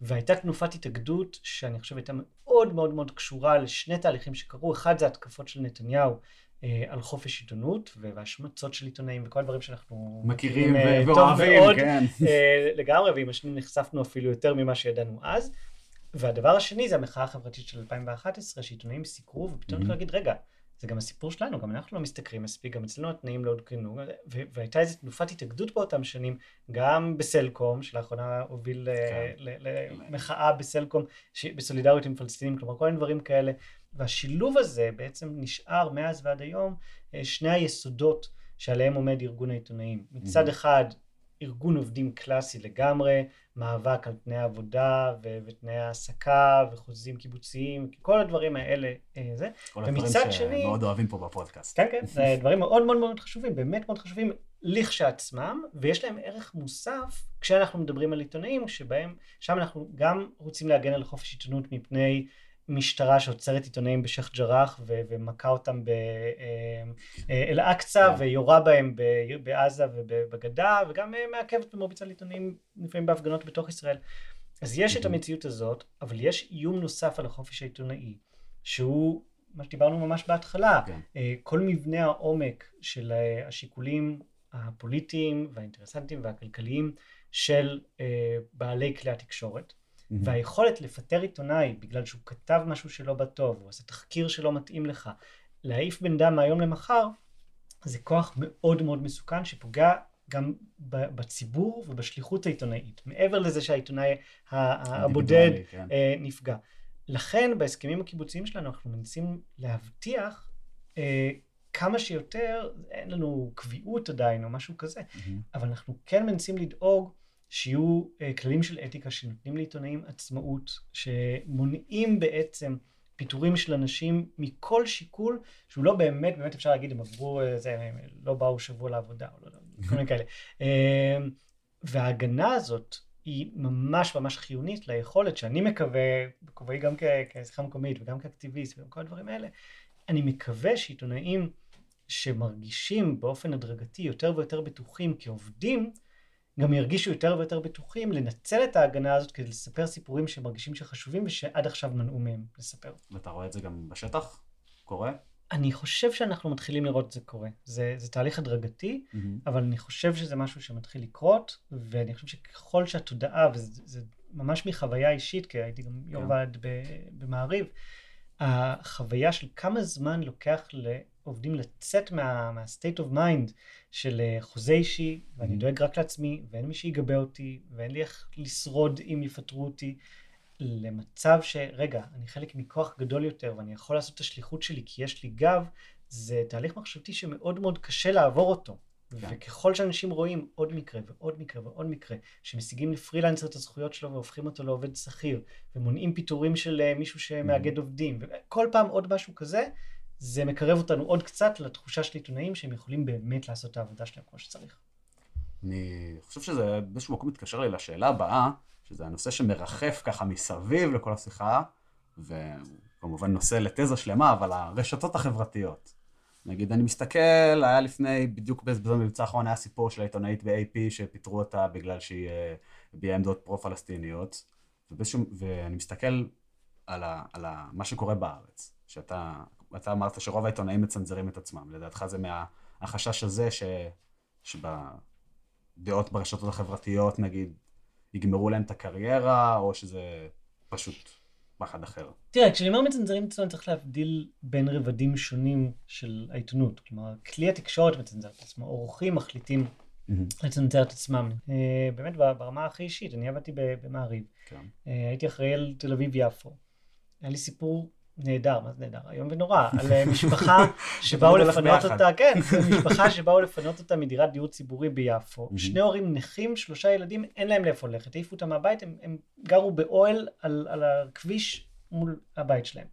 והייתה תנופת התאגדות שאני חושב הייתה מאוד מאוד מאוד קשורה לשני תהליכים שקרו, אחד זה התקפות של נתניהו. אה, על חופש עיתונות והשמצות של עיתונאים וכל הדברים שאנחנו מכירים אה, ו- טוב ואוהבים, מאוד, כן. לגמרי, ועם השנים נחשפנו אפילו יותר ממה שידענו אז. והדבר השני זה המחאה החברתית של 2011, שעיתונאים סיקרו, ופתאום Mhm. אתה להגיד, רגע, זה גם הסיפור שלנו, גם אנחנו לא משתכרים מספיק, גם אצלנו התנאים לא עודכנו, והייתה איזו תנופת התאגדות באותם שנים, גם בסלקום, שלאחרונה הוביל כן. למחאה בסלקום, ש- בסולידריות עם פלסטינים, כלומר כל מיני דברים כאלה. והשילוב הזה בעצם נשאר מאז ועד היום אה, שני היסודות שעליהם עומד ארגון העיתונאים. מצד. אחד, ארגון עובדים קלאסי לגמרי, מאבק על תנאי עבודה ו- ותנאי העסקה וחוזים קיבוציים, כל הדברים האלה, אה, זה. כל הדברים ומצד שני- שמאוד אוהבים פה בפודקאסט. כן, כן, זה דברים מאוד מאוד מאוד חשובים, באמת מאוד חשובים לכשעצמם, ויש להם ערך מוסף כשאנחנו מדברים על עיתונאים, שבהם, שם אנחנו גם רוצים להגן על חופש עיתונות מפני משטרה שעוצרת עיתונאים בשייח' ג'ראח ו- ומכה אותם באל-אקצא כן. ויורה בהם בעזה ובגדה, וגם אה, מעכבת ומרביצה לעיתונאים לפעמים בהפגנות בתוך ישראל. אז יש את מהמם. המציאות הזאת, אבל יש איום נוסף על החופש העיתונאי, שהוא מה שדיברנו ממש בהתחלה, כן. אה, כל מבנה העומק של אה, השיקולים הפוליטיים והאינטרסנטיים והכלכליים של אה, בעלי כלי התקשורת, והיכולת לפטר עיתונאי בגלל שהוא כתב משהו שלא בטוב, הוא עשה תחקיר שלא מתאים לך, להעיף בן אדם מהיום למחר, זה כוח מאוד מאוד מסוכן שפוגע גם בציבור ובשליחות העיתונאית, מעבר לזה שהעיתונאי הבודד כן. אה, נפגע. לכן בהסכמים הקיבוציים שלנו אנחנו מנסים להבטיח אה, כמה שיותר, אין לנו קביעות עדיין או משהו כזה, מהמם. אבל אנחנו כן מנסים לדאוג שיהיו אה, כללים של אתיקה שנותנים לעיתונאים עצמאות, שמונעים בעצם פיטורים של אנשים מכל שיקול שהוא לא באמת, באמת אפשר להגיד, הם עברו, אה, זה, הם לא באו שבוע לעבודה, או לא יודע, כל מיני כאלה. אה, וההגנה הזאת היא ממש ממש חיונית ליכולת שאני מקווה, בכובעי גם כשיחה מקומית וגם כאקטיביסט וגם כל הדברים האלה, אני מקווה שעיתונאים שמרגישים באופן הדרגתי יותר ויותר בטוחים כעובדים, גם ירגישו יותר ויותר בטוחים לנצל את ההגנה הזאת כדי לספר סיפורים שהם מרגישים שחשובים ושעד עכשיו מנעו מהם לספר. ואתה רואה את זה גם בשטח? קורה? אני חושב שאנחנו מתחילים לראות את זה קורה. זה, זה תהליך הדרגתי, אבל אני חושב שזה משהו שמתחיל לקרות, ואני חושב שככל שהתודעה, וזה זה ממש מחוויה אישית, כי הייתי גם יו"ר כן. ועד במעריב, החוויה של כמה זמן לוקח לעובדים לצאת מה, מה-state of mind של אה, חוזה אישי, ואני Mhm. דואג רק לעצמי, ואין מי שיגבה אותי, ואין לי איך לשרוד אם יפטרו אותי, למצב שרגע, אני חלק מכוח גדול יותר, ואני יכול לעשות את השליחות שלי כי יש לי גב, זה תהליך מחשבתי שמאוד מאוד קשה לעבור אותו. כן. וככל שאנשים רואים עוד מקרה ועוד מקרה ועוד מקרה, שמשיגים לפרילנסר את הזכויות שלו והופכים אותו לעובד שכיר, ומונעים פיטורים של אה, מישהו שמאגד עובדים, וכל פעם עוד משהו כזה, זה מקרב אותנו עוד קצת לתחושה של עיתונאים שהם יכולים באמת לעשות את העבודה שלהם כמו שצריך. אני חושב שזה באיזשהו מקום מתקשר לי לשאלה הבאה, שזה הנושא שמרחף ככה מסביב לכל השיחה, וכמובן נושא לתזה שלמה, אבל הרשתות החברתיות. נגיד, אני מסתכל, היה לפני, בדיוק בזמן מבצע האחרון, היה סיפור של העיתונאית ב-AP שפיטרו אותה בגלל שהיא אה, הביעה עמדות פרו-פלסטיניות, ובאיזשהו, ואני מסתכל על, ה, על ה, מה שקורה בארץ, שאתה אתה אמרת שרוב העיתונאים מצנזרים את עצמם, לדעתך זה מהחשש הזה ש, שבדעות ברשתות החברתיות, נגיד, יגמרו להם את הקריירה, או שזה פשוט פחד אחר. תראה, כשאני אומר מצנזרים את צריך להבדיל בין רבדים שונים של העיתונות. כלומר, כלי התקשורת מצנזר את עצמו, עורכים מחליטים לצנזר את עצמם. אה, באמת, ברמה הכי אישית, אני עבדתי במעריב. כן. אה, הייתי אחראי על תל אביב-יפו. היה לי סיפור נהדר, מה זה נהדר? איום ונורא, על אה, משפחה שבאו לפנות. אותה, כן, משפחה שבאו לפנות אותה מדירת דיור ציבורי ביפו. מהמם. שני הורים נכים, שלושה ילדים, אין להם לאיפה ללכת, העיפו אותם מהבית, הם, הם גרו באוהל על, על הכביש מול הבית שלהם.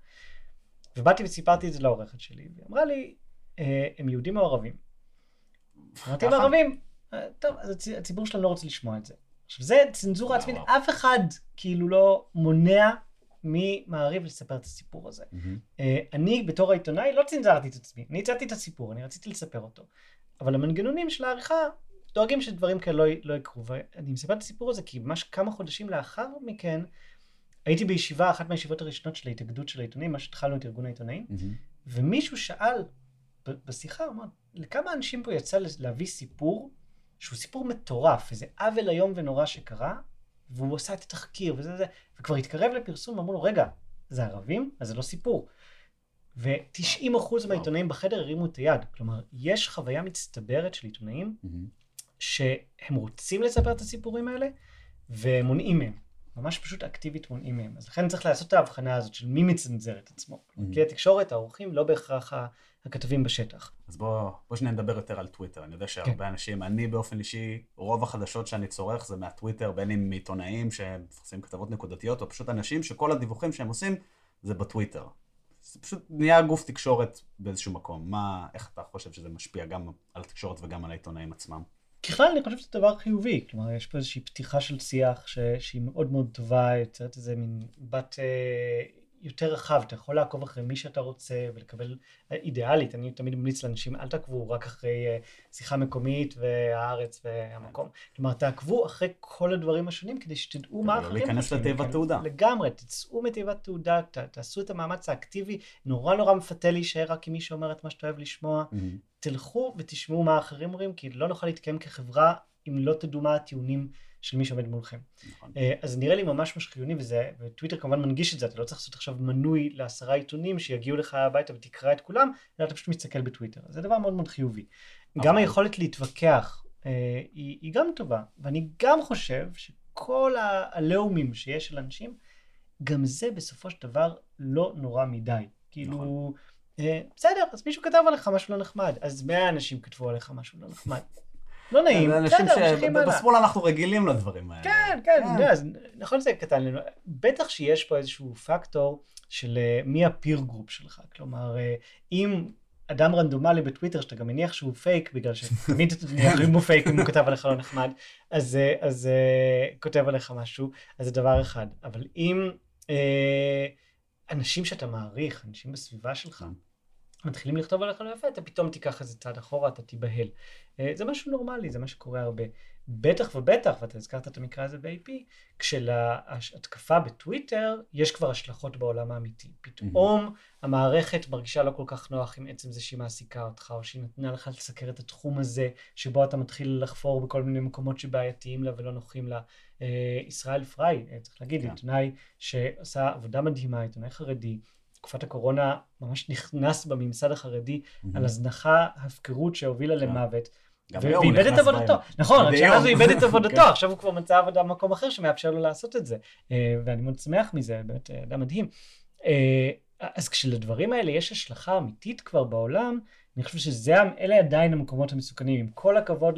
ובאתי וסיפרתי את זה לעורכת שלי, והיא אמרה לי, "אה, הם יהודים או ערבים? אמרתי? להם ערבים. "אה, טוב, אז הצ- הציבור שלנו לא רוצה לשמוע את זה. עכשיו, זה צנזורה עצמית. אף אחד כאילו לא מונע ממעריב לספר את הסיפור הזה. אה, אני בתור העיתונאי לא צנזרתי את עצמי, אני הצעתי את הסיפור, אני רציתי לספר אותו. אבל המנגנונים של העריכה דואגים שדברים כאלה לא, לא יקרו. ואני מספר את הסיפור הזה כי ממש כמה חודשים לאחר מכן, הייתי בישיבה, אחת מהישיבות הראשונות של ההתאגדות של העיתונאים, מה שהתחלנו את ארגון העיתונאים, מהמם. ומישהו שאל בשיחה, אמר, לכמה אנשים פה יצא להביא סיפור שהוא סיפור מטורף, איזה עוול איום ונורא שקרה, והוא עשה את התחקיר וזה זה, וכבר התקרב לפרסום, ואמרו לו, רגע, זה ערבים? אז זה לא סיפור. ו-90% מהעיתונאים בחדר הרימו את היד. כלומר, יש חוויה מצטברת של עיתונאים מהמם. שהם רוצים לספר את הסיפורים האלה, ומונעים מהם. ממש פשוט אקטיבית מונעים מהם. אז לכן צריך לעשות את ההבחנה הזאת של מי מצנזר את עצמו. Mhm. כלי התקשורת, העורכים, לא בהכרח הכתבים בשטח. אז בוא, בוא שניה נדבר יותר על טוויטר. אני יודע שהרבה כן. אנשים, אני באופן אישי, רוב החדשות שאני צורך זה מהטוויטר, בין אם מעיתונאים שמפרסמים כתבות נקודתיות, או פשוט אנשים שכל הדיווחים שהם עושים זה בטוויטר. זה פשוט נהיה גוף תקשורת באיזשהו מקום. מה, איך אתה חושב שזה משפיע גם על התקשורת וגם על העיתונאים עצמם? ככלל אני חושב שזה דבר חיובי, כלומר יש פה איזושהי פתיחה של שיח ש... שהיא מאוד מאוד טובה, יוצרת איזה מין בת אה, יותר רחב, אתה יכול לעקוב אחרי מי שאתה רוצה ולקבל, אידיאלית, אני תמיד ממליץ לאנשים, אל תעקבו רק אחרי אה, שיחה מקומית והארץ והמקום, כלומר תעקבו אחרי כל הדברים השונים כדי שתדעו מה לא אחרים להיכנס חושבים. לתיבת תעודה. לגמרי, תצאו מתיבת תעודה, ת, תעשו את המאמץ האקטיבי, נורא נורא מפתה להישאר רק עם מי שאומר את מה שאתה אוהב לשמוע. מהמם. תלכו ותשמעו מה האחרים אומרים, כי לא נוכל להתקיים כחברה אם לא תדעו מה הטיעונים של מי שעומד מולכם. נכון. אה, אז נראה לי ממש ממש חיוני, וזה, וטוויטר כמובן מנגיש את זה, אתה לא צריך לעשות עכשיו מנוי לעשרה עיתונים שיגיעו לך הביתה ותקרא את כולם, אלא אתה פשוט מסתכל בטוויטר. זה דבר מאוד מאוד חיובי. גם אבל- היכולת להתווכח אה, היא, היא גם טובה, ואני גם חושב שכל העליהומים שיש של אנשים, גם זה בסופו של דבר לא נורא מדי. כאילו, נכון. אה, בסדר, אז מישהו כתב עליך משהו לא נחמד, אז 100 אנשים כתבו עליך משהו לא נחמד. לא נעים, זה אנשים בסדר, ממשיכים הלאה. שבשמאל אנחנו רגילים לדברים האלה. כן, כן, אז נכון שזה קטן לנו. בטח שיש פה איזשהו פקטור של אה, מי ה peer group שלך. כלומר, אה, אם אדם רנדומלי בטוויטר, שאתה גם מניח שהוא פייק, בגלל שתמיד מניחים הוא פייק אם הוא כתב עליך לא נחמד, אז, אה, אז כותב עליך משהו, אז זה דבר אחד. אבל אם אה, אנשים שאתה מעריך, אנשים בסביבה שלך, מתחילים לכתוב עליך לא יפה, אתה פתאום תיקח איזה צעד אחורה, אתה תיבהל. אה, זה משהו נורמלי, זה מה שקורה הרבה. בטח ובטח, ואתה הזכרת את המקרה הזה ב-AP, כשלהתקפה בטוויטר יש כבר השלכות בעולם האמיתי. פתאום המערכת מרגישה לא כל כך נוח עם עצם זה שהיא מעסיקה אותך, או שהיא נתנה לך לסקר את התחום הזה, שבו אתה מתחיל לחפור בכל מיני מקומות שבעייתיים לה ולא נוחים לה. אה, ישראל פריי, אה, צריך להגיד, כן. עיתונאי שעשה עבודה מדהימה, עיתונאי חרדי, תקופת הקורונה ממש נכנס בממסד החרדי על הזנחה, הפקרות שהובילה. למוות. ואיבד את עבודתו. נכון, רק שאז הוא. איבד את עבודתו, כן. עכשיו הוא כבר מצא עבודה במקום אחר שמאפשר לו לעשות את זה. אה, ואני מאוד שמח מזה, באמת אה, אדם מדהים. אה, אז כשלדברים האלה יש השלכה אמיתית כבר בעולם, אני חושב שזה, אלה עדיין המקומות המסוכנים. עם כל הכבוד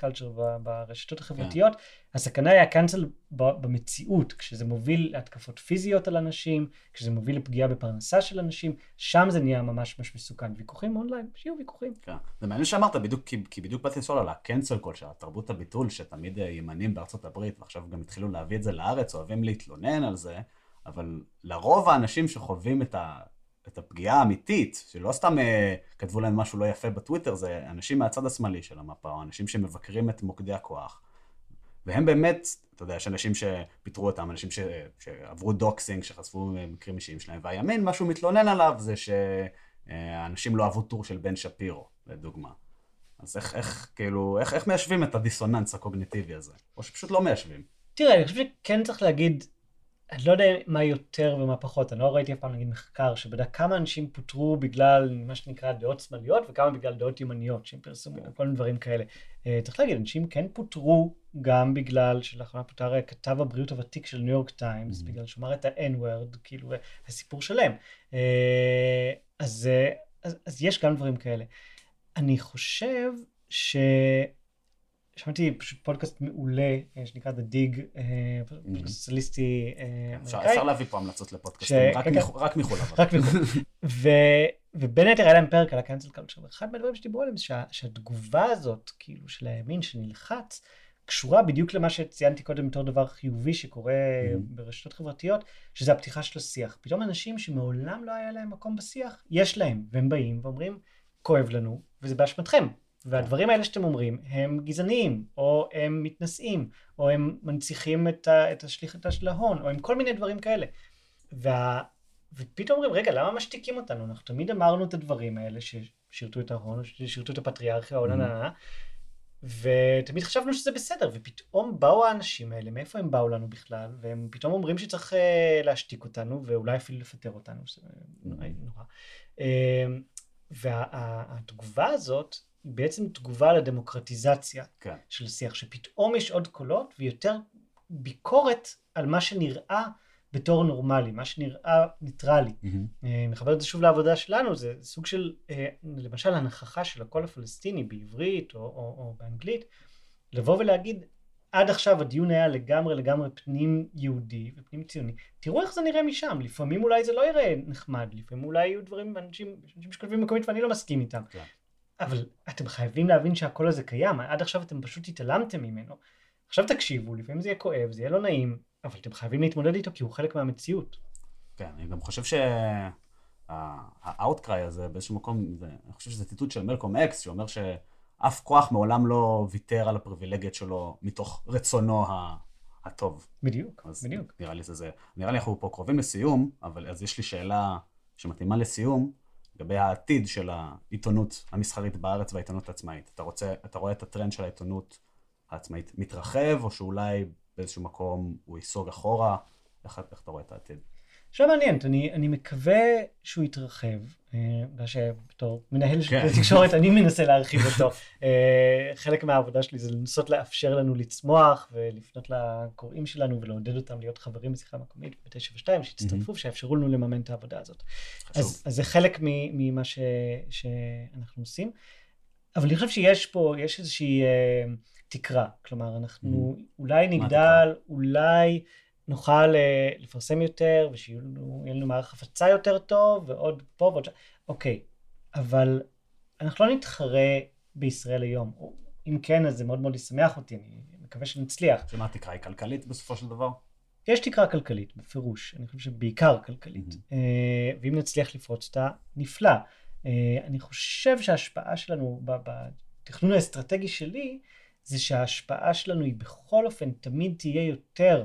culture ב- ברשתות החברתיות, הסכנה היא ב- במציאות, כשזה מוביל להתקפות פיזיות על אנשים, כשזה מוביל לפגיעה בפרנסה של אנשים, שם זה נהיה ממש ממש מסוכן. ויכוחים אונליין, שיהיו ויכוחים. כן. זה מעניין שאמרת, בדיוק, כי, כי בדיוק באתי לשאול על הקנסל קול, של תרבות הביטול, שתמיד אה, ימנים בארצות הברית, ועכשיו גם התחילו להביא את זה לארץ, אוהבים להתלונן על זה, אבל לרוב האנשים שחווים את, ה, את הפגיעה האמיתית, שלא סתם אה, כתבו להם משהו לא יפה בטוויטר, זה אנשים מהצד השמאלי של המפה, או אנשים שמבקרים את מוקדי הכוח. והם באמת, אתה יודע, יש אנשים שפיטרו אותם, אנשים ש, שעברו doxing, שחשפו מקרים אישיים שלהם, והימין, מה שהוא מתלונן עליו זה שאנשים לא אהבו טור של בן שפירו, לדוגמה. אז איך, איך, כאילו, איך, איך מיישבים את הדיסוננס הקוגניטיבי הזה? או שפשוט לא מיישבים. תראה, אני חושב שכן צריך להגיד, אני לא יודע מה יותר ומה פחות, אני לא ראיתי אף פעם נגיד מחקר שבדק כמה אנשים פוטרו בגלל מה שנקרא דעות שמאליות וכמה בגלל דעות ימניות שהם פרסמו, כל מיני דברים כאלה. אה, צריך להגיד, אנשים כן פוטרו גם בגלל שלאחרונה פוטר אה, כתב הבריאות הוותיק של ניו יורק טיימס, Mhm. בגלל שהוא אמר את ה-N-word, כאילו, הסיפור שלם. אה, אז, אז, אז יש גם דברים כאלה. אני חושב ש... שמעתי פשוט פודקאסט מעולה אה, שנקרא The Dig, אה, פודקאסט סוציאליסטי אה, אפשר, אמריקאי. אפשר להביא פה המלצות לפודקאסטים, רק, כן, מחו, רק מחו"ל אבל. רק מחו"ל. ובין היתר היה להם פרק על הקאנצל קלצ'ר, ואחד מהדברים שדיברו עליהם זה שה- שהתגובה הזאת, כאילו של הימין שנלחץ, קשורה בדיוק למה שציינתי קודם בתור דבר חיובי שקורה. ברשתות חברתיות, שזה הפתיחה של השיח. פתאום אנשים שמעולם לא היה להם מקום בשיח, יש להם, והם באים ואומרים, כואב לנו, וזה באשמתכם. והדברים האלה שאתם אומרים הם גזעניים, או הם מתנשאים, או הם מנציחים את, ה, את השליחתה של ההון, או הם כל מיני דברים כאלה. וה, ופתאום אומרים, רגע, למה משתיקים אותנו? אנחנו תמיד אמרנו את הדברים האלה ששירתו את ההון, ששירתו את הפטריארכיה, או Mhm. נה נה נה, ותמיד חשבנו שזה בסדר, ופתאום באו האנשים האלה, מאיפה הם באו לנו בכלל, והם פתאום אומרים שצריך אה, להשתיק אותנו, ואולי אפילו לפטר אותנו, שזה נורא. נורא. אה, והתגובה הזאת היא בעצם תגובה לדמוקרטיזציה כן. של השיח, שפתאום יש עוד קולות ויותר ביקורת על מה שנראה בתור נורמלי, מה שנראה ניטרלי. אה, מחבר את זה שוב לעבודה שלנו, זה סוג של, אה, למשל, הנכחה של הקול הפלסטיני בעברית או, או, או באנגלית, לבוא ולהגיד, עד עכשיו הדיון היה לגמרי לגמרי פנים יהודי ופנים ציוני. תראו איך זה נראה משם, לפעמים אולי זה לא יראה נחמד, לפעמים אולי יהיו דברים, אנשים, אנשים שכותבים מקומית ואני לא מסכים איתם. כן. אבל אתם חייבים להבין שהקול הזה קיים, עד עכשיו אתם פשוט התעלמתם ממנו. עכשיו תקשיבו, לפעמים זה יהיה כואב, זה יהיה לא נעים, אבל אתם חייבים להתמודד איתו כי הוא חלק מהמציאות. כן, אני גם חושב שה outcry הזה באיזשהו מקום, זה, אני חושב שזה ציטוט של מלקולם אקס, שאומר שאף כוח מעולם לא ויתר על הפריבילגיות שלו מתוך רצונו ה- הטוב. בדיוק, אז בדיוק. נראה לי שזה, נראה לי אנחנו פה קרובים לסיום, אבל אז יש לי שאלה שמתאימה לסיום, לגבי העתיד של העיתונות המסחרית בארץ והעיתונות העצמאית. אתה רוצה, אתה רואה את הטרנד של העיתונות העצמאית מתרחב, או שאולי באיזשהו מקום הוא ייסוג אחורה? איך, איך אתה רואה את העתיד? שאלה מעניינת, אני, אני מקווה שהוא יתרחב, אה, בגלל שבתור מנהל של כן. תקשורת אני מנסה להרחיב אותו. אה, חלק מהעבודה שלי זה לנסות לאפשר לנו לצמוח ולפנות לקוראים שלנו ולעודד אותם להיות חברים בשיחה מקומית ב-972, שיצטרפו ושיאפשרו לנו לממן את העבודה הזאת. אז, אז זה חלק ממה ש, שאנחנו עושים. אבל אני חושב שיש פה, יש איזושהי אה, תקרה. כלומר, אנחנו אולי נגדל, אולי נוכל אה, לפרסם יותר, ושיהיה לנו, מערך הפצה יותר טוב, ועוד פה ועוד שם. אוקיי, אבל אנחנו לא נתחרה בישראל היום. אם כן, אז זה מאוד מאוד ישמח אותי, אני מקווה שנצליח. שמה התקרה היא כלכלית בסופו של דבר? יש תקרה כלכלית, בפירוש, אני חושב שבעיקר כלכלית, אה, ואם נצליח לפרוץ אותה, נפלא. אה, אני חושב שההשפעה שלנו בתכנון האסטרטגי שלי, זה שההשפעה שלנו היא בכל אופן תמיד תהיה יותר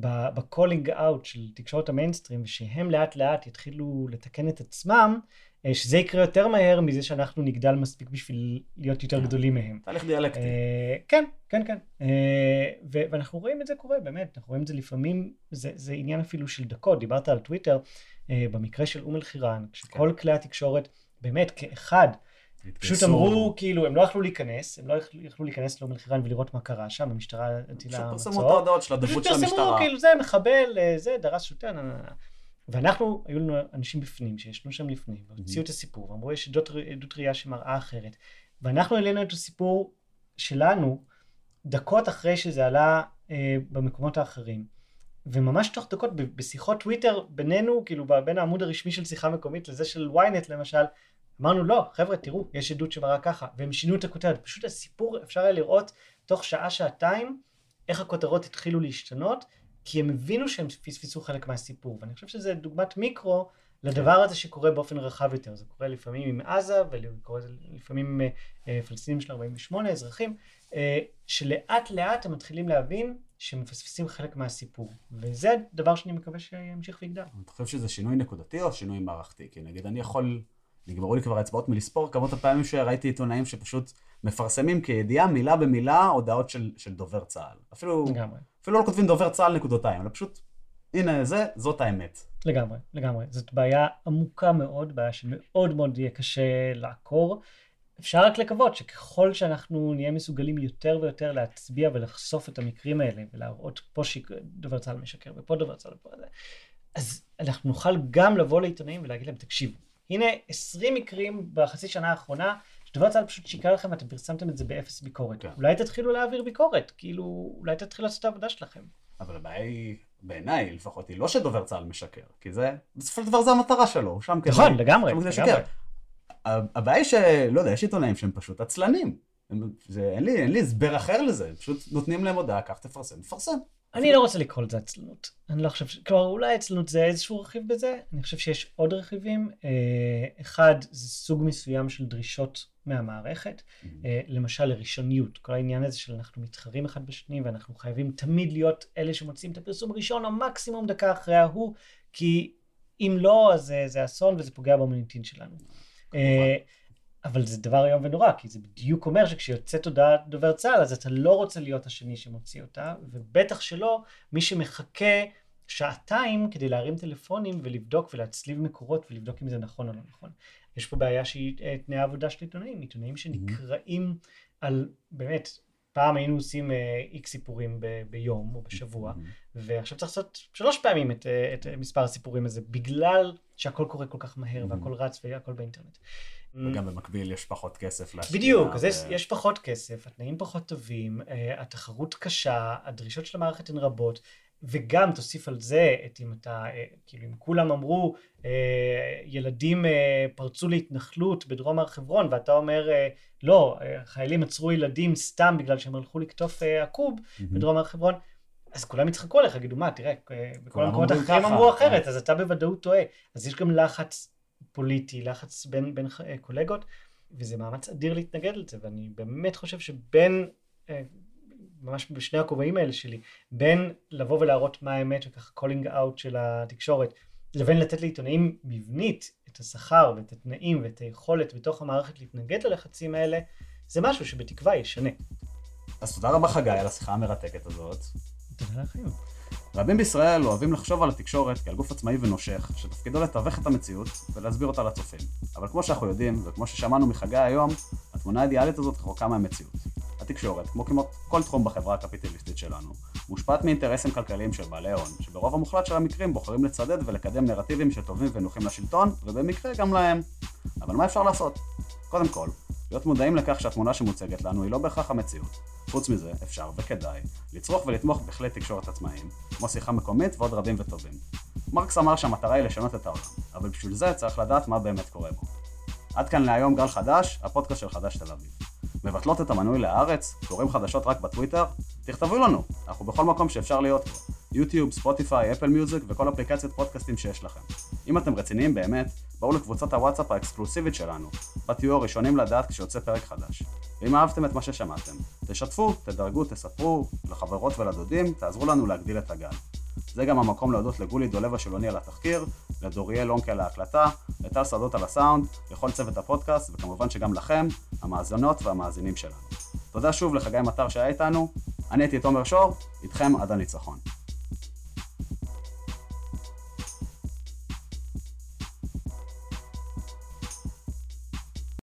ב calling out של תקשורת המיינסטרים, ושהם לאט לאט יתחילו לתקן את עצמם, אה, שזה יקרה יותר מהר מזה שאנחנו נגדל מספיק בשביל להיות יותר כן. גדולים מהם. תהליך דיאלקטי. אה, כן, כן, כן. אה, ואנחנו רואים את זה קורה, באמת, אנחנו רואים את זה לפעמים, זה, עניין אפילו של דקות. דיברת על טוויטר, במקרה של אום אל-חיראן, כשכל כלי התקשורת, באמת, כאחד, פשוט. אמרו, כאילו, הם לא יכלו להיכנס, הם לא יכלו, להיכנס לאום אל-חיראן ולראות מה קרה שם, המשטרה הטילה פשוט פרסמו את מצור. ההודעות של הדוברות של פשוט פרסמו, המשטרה. כאילו, זה מחבל, אה, זה, דרס שוטר, נה, נה, נה. ואנחנו, היו לנו אנשים בפנים שישנו שם לפני, והוציאו את הסיפור, ואמרו, יש עדות, ראייה שמראה אחרת. ואנחנו העלינו את הסיפור שלנו דקות אחרי שזה עלה אה, במקומות האחרים. וממש תוך דקות, בשיחות טוויטר בינינו, כאילו בין העמוד הרשמי של שיחה מקומית לזה של ynet למשל, אמרנו לא, חבר'ה תראו, יש עדות שמראה ככה, והם שינו את הכותרת. פשוט הסיפור, אפשר היה לראות תוך שעה-שעתיים איך הכותרות התחילו להשתנות, כי הם הבינו שהם פספסו חלק מהסיפור. ואני חושב שזה דוגמת מיקרו לדבר הזה שקורה באופן רחב יותר. זה קורה לפעמים עם עזה, וקורה לפעמים עם אה, פלסטינים של 48, אזרחים, אה, שלאט לאט הם מתחילים להבין שהם מפספסים חלק מהסיפור. וזה דבר שאני מקווה שימשיך ויגדל. אתה חושב שזה שינוי נקודתי או שינוי מערכתי? כי נגיד אני יכול, נגמרו לי כבר האצבעות מלספור כמות הפעמים שראיתי עיתונאים שפשוט מפרסמים כידיעה מילה במילה הודעות של, של דובר צה"ל. אפילו, לגמרי. אפילו לא כותבים דובר צה"ל נקודותיים, אלא פשוט, הנה זה, זאת האמת. לגמרי, לגמרי. זאת בעיה עמוקה מאוד, בעיה שמאוד מאוד יהיה קשה לעקור. אפשר רק לקוות שככל שאנחנו נהיה מסוגלים יותר ויותר להצביע ולחשוף את המקרים האלה ולהראות פה שדובר צה"ל משקר ופה דובר צה"ל ופה זה, אז אנחנו נוכל גם לבוא לעיתונאים ולהגיד להם, תקשיבו, הנה 20 מקרים בחצי שנה האחרונה שדובר צה"ל פשוט שיקר לכם ואתם פרסמתם את זה באפס ביקורת. כן. אולי תתחילו להעביר ביקורת, כאילו, אולי תתחילו לעשות את העבודה שלכם. אבל הבעיה היא, בעיניי לפחות, היא לא שדובר צה"ל משקר, כי זה, בסופו של דבר זה המטרה שלו, הוא שם כדי, נכון, לגמרי, לגמרי. הבעיה היא שלא יודע, יש עיתונאים שהם פשוט עצלנים. הם, זה, אין, לי, אין לי הסבר אחר לזה, פשוט נותנים להם הודעה, קח תפרסם, תפרסם. אני לא רוצה לקרוא לזה עצלנות. אני לא חושב ש... כלומר, אולי עצלנות זה איזשהו רכיב בזה, אני חושב שיש עוד רכיבים. אה, אחד, זה סוג מסוים של דרישות מהמערכת, אה, למשל לראשוניות. כל העניין הזה של אנחנו מתחרים אחד בשני, ואנחנו חייבים תמיד להיות אלה שמוצאים את הפרסום הראשון, או מקסימום דקה אחרי ההוא, כי אם לא, אז זה, אסון וזה פוגע במוניטין שלנו. אה, אבל זה דבר איום ונורא, כי זה בדיוק אומר שכשיוצאת הודעת דובר צה"ל, אז אתה לא רוצה להיות השני שמוציא אותה, ובטח שלא מי שמחכה שעתיים כדי להרים טלפונים ולבדוק ולהצליב מקורות ולבדוק אם זה נכון או לא נכון. יש פה בעיה שהיא אה, תנאי העבודה של עיתונאים, עיתונאים שנקראים על, באמת, פעם היינו עושים איקס סיפורים ב- ביום או בשבוע, ועכשיו צריך לעשות שלוש פעמים את, אה, את מספר הסיפורים הזה, בגלל שהכל קורה כל כך מהר והכל רץ והכל באינטרנט. וגם במקביל יש פחות כסף להשקיע. בדיוק, אז יש, יש פחות כסף, התנאים פחות טובים, אה, התחרות קשה, הדרישות של המערכת הן רבות, וגם תוסיף על זה את אם אתה, אה, כאילו אם כולם אמרו, אה, ילדים פרצו להתנחלות בדרום הר חברון, ואתה אומר, לא, חיילים עצרו ילדים סתם בגלל שהם הלכו לקטוף עקוב. בדרום הר חברון, אז כולם יצחקו עליך, יגידו, מה, תראה, אה, בכל המקומות האחרים ככה." אמרו אחרת, אז אתה בוודאות טועה. אז יש גם לחץ פוליטי, לחץ בין, בין אה, קולגות, וזה מאמץ אדיר להתנגד לזה, ואני באמת חושב שבין, אה, ממש בשני הכובעים האלה שלי, בין לבוא ולהראות מה האמת וככה calling out של התקשורת, לבין לתת לעיתונאים מבנית את השכר ואת התנאים ואת היכולת בתוך המערכת להתנגד ללחצים האלה, זה משהו שבתקווה ישנה. אז תודה רבה חגי על השיחה המרתקת הזאת. תודה לכם. רבים בישראל אוהבים לחשוב על התקשורת כעל גוף עצמאי ונושך, שתפקידו לתווך את המציאות ולהסביר אותה לצופים. אבל כמו שאנחנו יודעים, וכמו ששמענו מחגי היום, התמונה האידיאלית הזאת רחוקה מהמציאות. התקשורת, כמו כמעט כל תחום בחברה הקפיטליסטית שלנו, מושפעת מאינטרסים כלכליים של בעלי הון, שברוב המוחלט של המקרים בוחרים לצדד ולקדם נרטיבים שטובים ונוחים לשלטון, ובמקרה גם להם. אבל מה אפשר לעשות? קודם כל, להיות מודעים לכך שהתמונה שמוצגת לנו היא לא בהכרח המציאות. חוץ מזה, אפשר וכדאי לצרוך ולתמוך בכלי תקשורת עצמאיים, כמו שיחה מקומית ועוד רבים וטובים. מרקס אמר שהמטרה היא לשנות את העולם, אבל בשביל זה צריך לדעת מה באמת קורה בו. עד כאן להיום גל חדש, הפודקאסט של חדש תל אביב. מבטלות את המנוי להארץ, קוראים חדשות רק בטוויטר? תכתבו לנו, אנחנו בכל מקום שאפשר להיות בו. יוטיוב, ספוטיפיי, אפל מיוזיק וכל אפליקציות פודקאסטים שיש לכם. אם אתם רציניים באמת, בואו לקבוצת הוואטסאפ האקסקלוסיבית שלנו, בה תהיו הראשונים לדעת כשיוצא פרק חדש. ואם אהבתם את מה ששמעתם, תשתפו, תדרגו, תספרו לחברות ולדודים, תעזרו לנו להגדיל את הגל. זה גם המקום להודות לגולי דולב השילוני על התחקיר, לדוריאל לונקה על ההקלטה, לטל שדות על הסאונד, לכל צוות הפודקאסט, וכמובן שגם לכם, המאזינות והמאזינים שלנו. תודה שוב לחגי מטר שהיה איתנו, אני הייתי תומר שור, איתכם עד הניצחון.